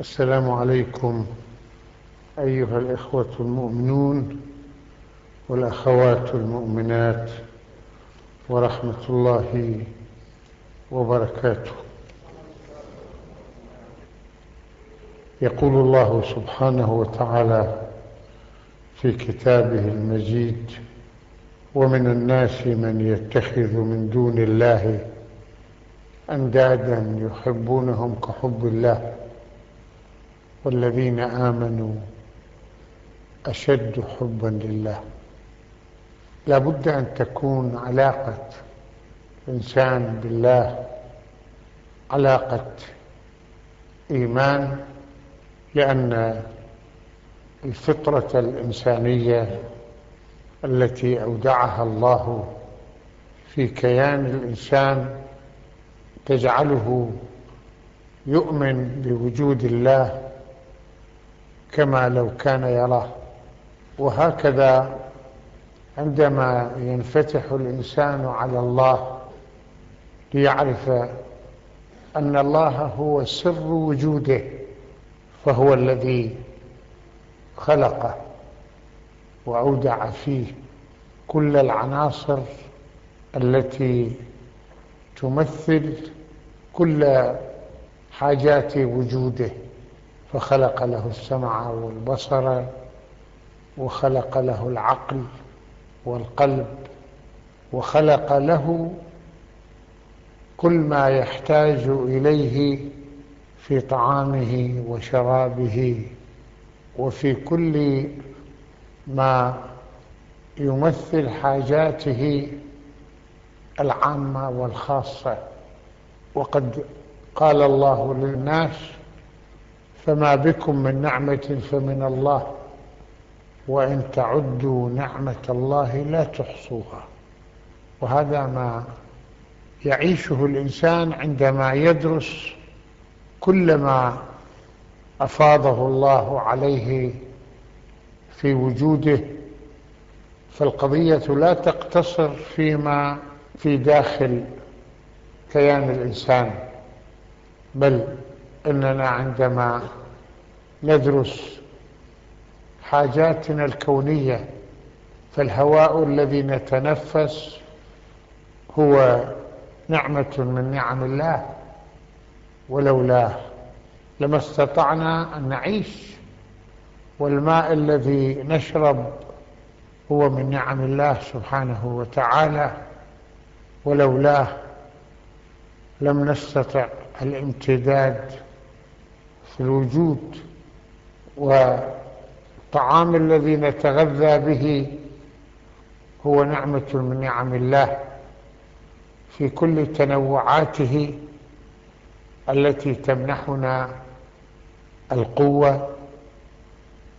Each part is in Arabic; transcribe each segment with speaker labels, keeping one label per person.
Speaker 1: السلام عليكم أيها الإخوة المؤمنون والأخوات المؤمنات ورحمة الله وبركاته. يقول الله سبحانه وتعالى في كتابه المجيد ومن الناس من يتخذ من دون الله أندادا يحبونهم كحب الله. والذين آمنوا أشد حبا لله. لا بد أن تكون علاقة إنسان بالله علاقة إيمان لأن الفطرة الإنسانية التي أودعها الله في كيان الإنسان تجعله يؤمن بوجود الله كما لو كان يراه. وهكذا عندما ينفتح الإنسان على الله ليعرف أن الله هو سر وجوده فهو الذي خلقه وأودع فيه كل العناصر التي تمثل كل حاجات وجوده. فخلق له السمع والبصر وخلق له العقل والقلب وخلق له كل ما يحتاج إليه في طعامه وشرابه وفي كل ما يمثل حاجاته العامة والخاصة. وقد قال الله للناس فما بكم من نعمة فمن الله وإن تعدوا نعمة الله لا تحصوها. وهذا ما يعيشه الإنسان عندما يدرس كل ما أفاضه الله عليه في وجوده. فالقضية لا تقتصر فيما في داخل كيان الإنسان بل إننا عندما ندرس حاجاتنا الكونية فالهواء الذي نتنفس هو نعمة من نعم الله. ولولاه لما استطعنا أن نعيش والماء الذي نشرب هو من نعم الله سبحانه وتعالى. ولولاه لم نستطع الامتداد في الوجود والطعام الذي نتغذى به هو نعمة من نعم الله في كل تنوعاته التي تمنحنا القوة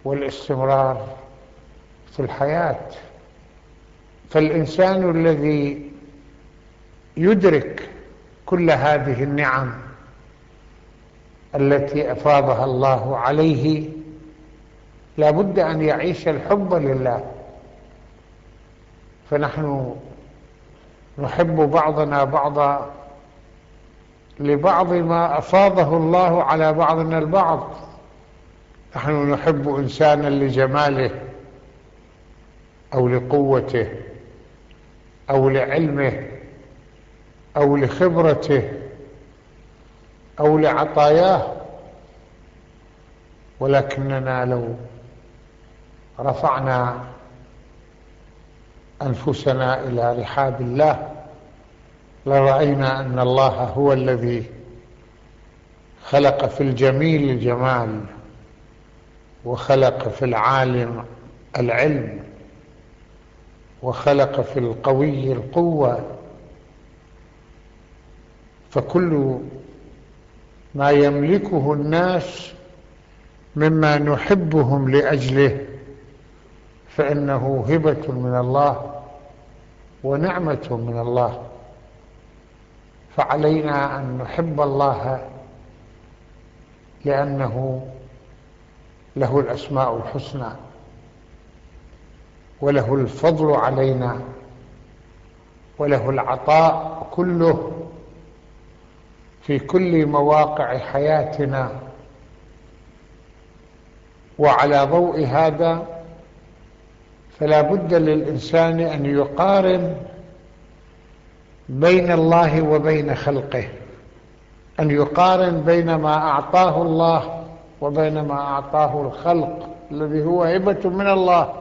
Speaker 1: والاستمرار في الحياة. فالإنسان الذي يدرك كل هذه النعم التي أفاضها الله عليه لا بد أن يعيش الحب لله. فنحن نحب بعضنا بعضا لبعض ما أفاضه الله على بعضنا البعض. نحن نحب إنسانا لجماله أو لقوته أو لعلمه أو لخبرته أو لعطاياه. ولكننا لو رفعنا أنفسنا إلى رحاب الله لرأينا أن الله هو الذي خلق في الجميل الجمال وخلق في العالم العلم وخلق في القوي القوة. فكل ما يملكه الناس مما نحبهم لأجله فإنه هبة من الله ونعمة من الله. فعلينا أن نحب الله لأنه له الأسماء الحسنى وله الفضل علينا وله العطاء كله في كل مواقع حياتنا. وعلى ضوء هذا فلا بد للإنسان أن يقارن بين الله وبين خلقه أن يقارن بين ما أعطاه الله وبين ما أعطاه الخلق الذي هو هبة من الله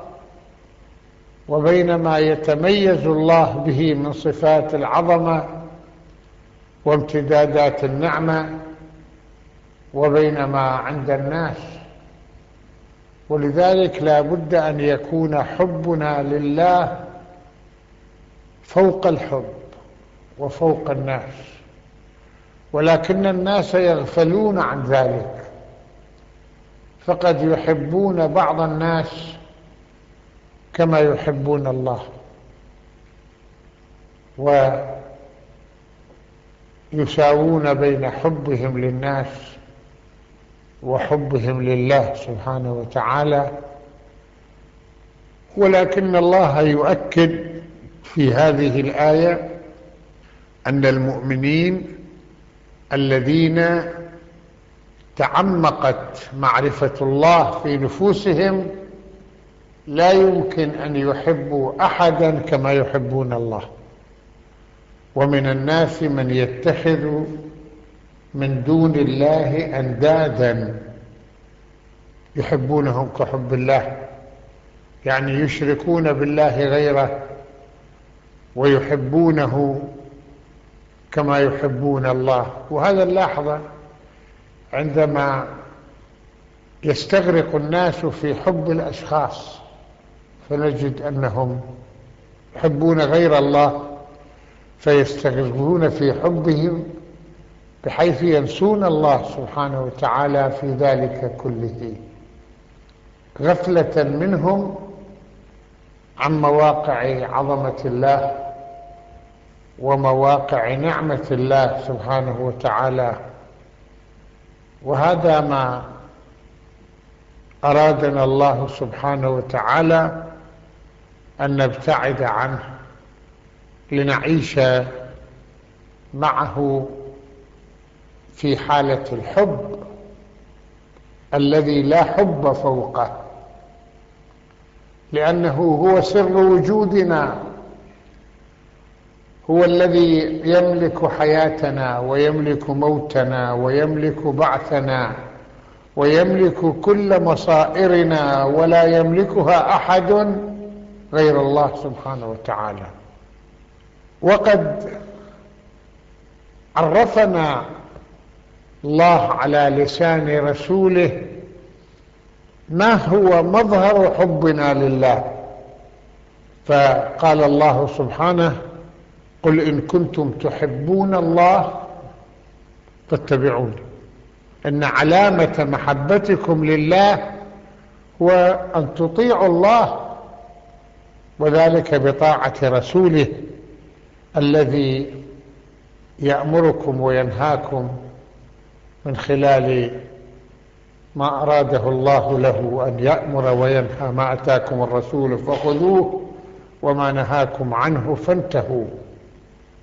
Speaker 1: وبين ما يتميز الله به من صفات العظمة وامتدادات النعمة وبين ما عند الناس. ولذلك لا بد أن يكون حبنا لله فوق الحب وفوق الناس. ولكن الناس يغفلون عن ذلك. فقد يحبون بعض الناس كما يحبون الله. ويساوون بين حبهم للناس وحبهم لله سبحانه وتعالى ولكن الله يؤكد في هذه الآية أن المؤمنين الذين تعمقت معرفة الله في نفوسهم لا يمكن أن يحبوا أحدا كما يحبون الله. ومن الناس من يتخذ من دون الله أندادا يحبونهم كحب الله يعني يشركون بالله غيره ويحبونه كما يحبون الله. وهذا نلاحظه عندما يستغرق الناس في حب الأشخاص فنجد أنهم يحبون غير الله. فيستغرقون في حبهم بحيث ينسون الله سبحانه وتعالى في ذلك كله. غفلة منهم عن مواقع عظمة الله ومواقع نعمة الله سبحانه وتعالى. وهذا ما أرادنا الله سبحانه وتعالى أن نبتعد عنه. لنعيش معه في حالة الحب الذي لا حب فوقه لأنه هو سر وجودنا هو الذي يملك حياتنا ويملك موتنا ويملك بعثنا ويملك كل مصائرنا ولا يملكها أحد غير الله سبحانه وتعالى. وقد عرفنا الله على لسان رسوله ما هو مظهر حبنا لله. فقال الله سبحانه قل إن كنتم تحبون الله فاتبعوني إن علامة محبتكم لله هو أن تطيعوا الله وذلك بطاعة رسوله. الذي يأمركم وينهاكم من خلال ما أراده الله له أن يأمر وينهى ما أتاكم الرسول فخذوه وما نهاكم عنه فانتهوا.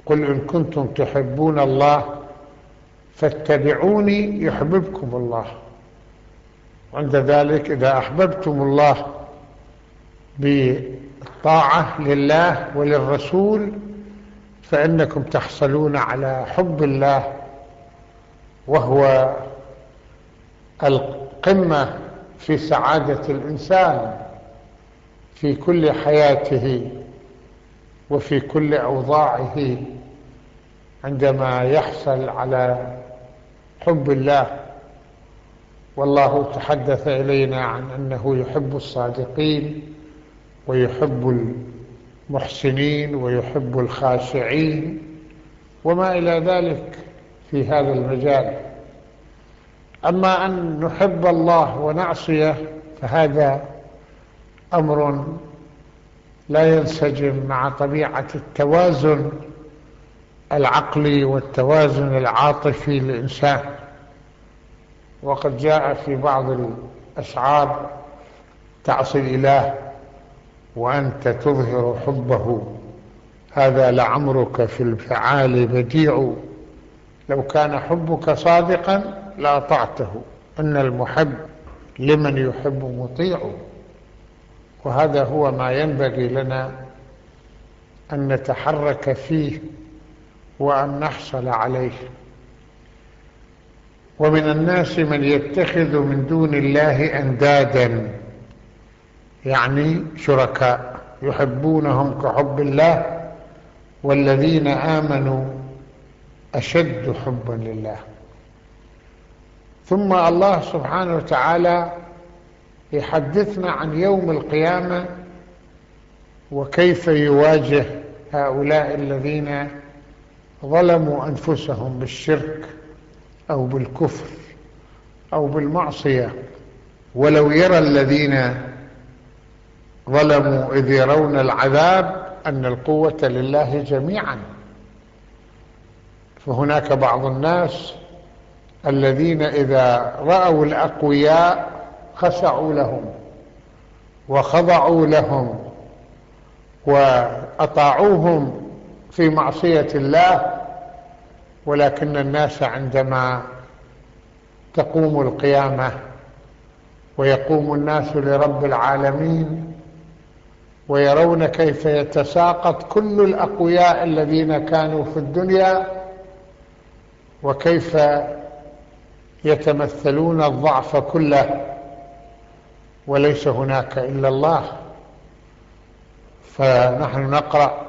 Speaker 1: قل إن كنتم تحبون الله فاتبعوني يحببكم الله. عند ذلك إذا أحببتم الله بالطاعة لله وللرسول فإنكم تحصلون على حب الله وهو القمة في سعادة الإنسان في كل حياته وفي كل أوضاعه عندما يحصل على حب الله. والله تحدث إلينا عن أنه يحب الصادقين ويحب المحسنين ويحب الخاشعين وما إلى ذلك في هذا المجال. أما أن نحب الله ونعصيه فهذا أمر لا ينسجم مع طبيعة التوازن العقلي والتوازن العاطفي للإنسان. وقد جاء في بعض الأشعار تعصي الإله وأنت تظهر حبه. هذا لعمرك في الفعال بديع. لو كان حبك صادقا لأطعته إن المحب لمن يحب مطيع. وهذا هو ما ينبغي لنا أن نتحرك فيه وأن نحصل عليه. ومن الناس من يتخذ من دون الله أندادا. يعني شركاء يحبونهم كحب الله والذين آمنوا أشد حبا لله. ثم الله سبحانه وتعالى يحدثنا عن يوم القيامة وكيف يواجه هؤلاء الذين ظلموا أنفسهم بالشرك أو بالكفر أو بالمعصية. ولو يرى الذين ظلموا إذ يرون العذاب أن القوة لله جميعا. فهناك بعض الناس الذين إذا رأوا الأقوياء خشعوا لهم وخضعوا لهم وأطاعوهم في معصية الله ولكن الناس عندما تقوم القيامة ويقوم الناس لرب العالمين ويرون كيف يتساقط كل الأقوياء الذين كانوا في الدنيا وكيف يتمثلون الضعف كله. وليس هناك إلا الله. فنحن نقرأ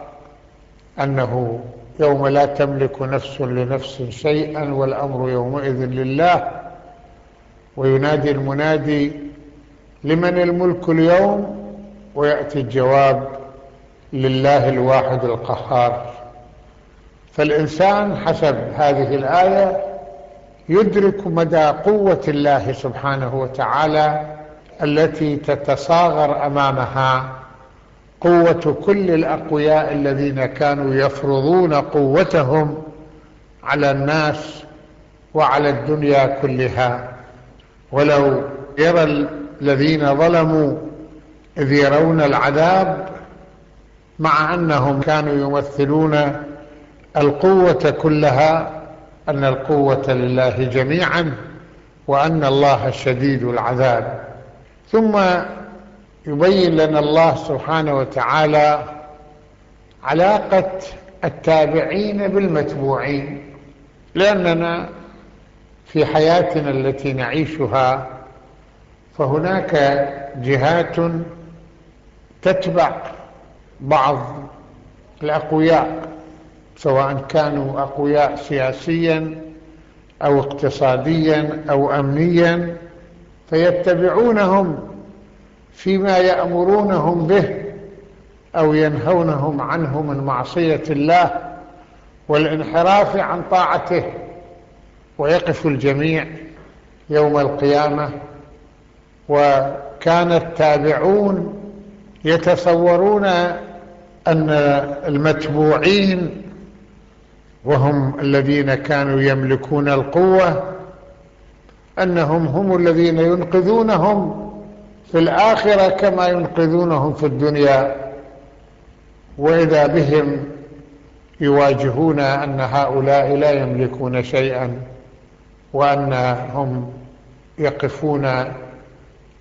Speaker 1: أنه يوم لا تملك نفس لنفس شيئا والأمر يومئذ لله. وينادي المنادي لمن الملك اليوم؟ ويأتي الجواب لله الواحد القهار. فالإنسان حسب هذه الآية يدرك مدى قوة الله سبحانه وتعالى التي تتصاغر أمامها. قوة كل الأقوياء الذين كانوا يفرضون قوتهم على الناس وعلى الدنيا كلها. ولو يرى الذين ظلموا إذ يرون العذاب مع أنهم كانوا يمثلون القوة كلها أن القوة لله جميعا وأن الله شديد العذاب. ثم يبين لنا الله سبحانه وتعالى علاقة التابعين بالمتبوعين لأننا في حياتنا التي نعيشها فهناك جهات تتبع بعض الأقوياء سواء كانوا أقوياء سياسيا أو اقتصاديا أو أمنيا فيتبعونهم فيما يأمرونهم به أو ينهونهم عنه من معصية الله والانحراف عن طاعته. ويقف الجميع يوم القيامة وكان التابعون يتصورون أن المتبوعين وهم الذين كانوا يملكون القوة أنهم هم الذين ينقذونهم في الآخرة كما ينقذونهم في الدنيا وإذا بهم يواجهون أن هؤلاء لا يملكون شيئا وأنهم يقفون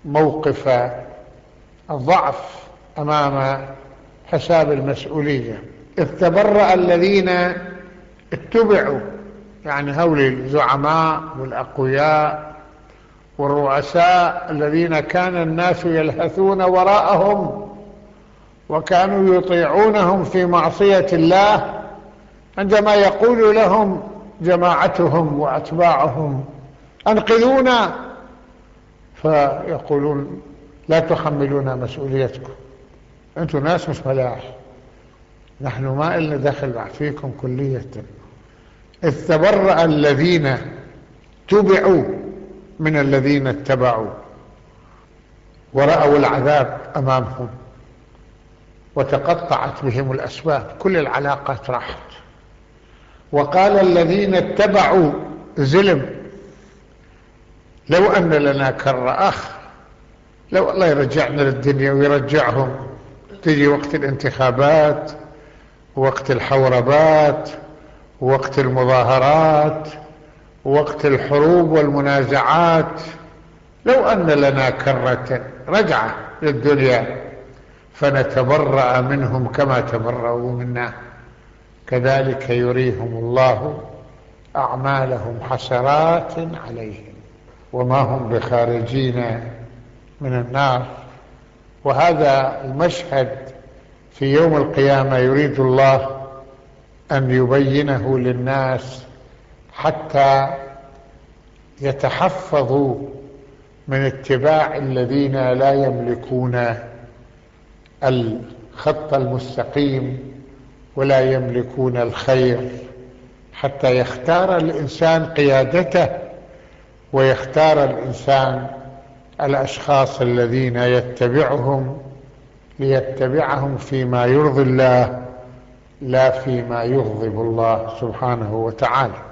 Speaker 1: موقف الضعف أمام حساب المسؤولية. إذ تبرأ الذين اتبعوا يعني هؤلاء الزعماء والأقوياء والرؤساء الذين كان الناس يلهثون وراءهم وكانوا يطيعونهم في معصية الله عندما يقول لهم جماعتهم وأتباعهم أنقذونا فيقولون لا تحملونا مسؤوليتكم. أنتم ناس مش ملاح. نحن ما إلنا دخل فيكم كلية. إذ تبرأ الذين تبعوا من الذين اتبعوا ورأوا العذاب أمامهم وتقطعت بهم الأسباب. كل العلاقات راحت. وقال الذين اتبعوا زلم لو أن لنا كرة أخ لو الله يرجعنا للدنيا ويرجعهم. تجي وقت الانتخابات وقت الحوربات وقت المظاهرات وقت الحروب والمنازعات. لو أن لنا كرة رجعة للدنيا فنتبرأ منهم كما تبرأوا منا. كذلك يريهم الله أعمالهم حسرات عليهم. وما هم بخارجين من النار. وهذا المشهد في يوم القيامة يريد الله أن يبينه للناس حتى يتحفظوا من اتباع الذين لا يملكون الخط المستقيم ولا يملكون الخير حتى يختار الإنسان قيادته ويختار الإنسان الأشخاص الذين يتبعهم ليتبعهم فيما يرضي الله لا فيما يغضب الله سبحانه وتعالى.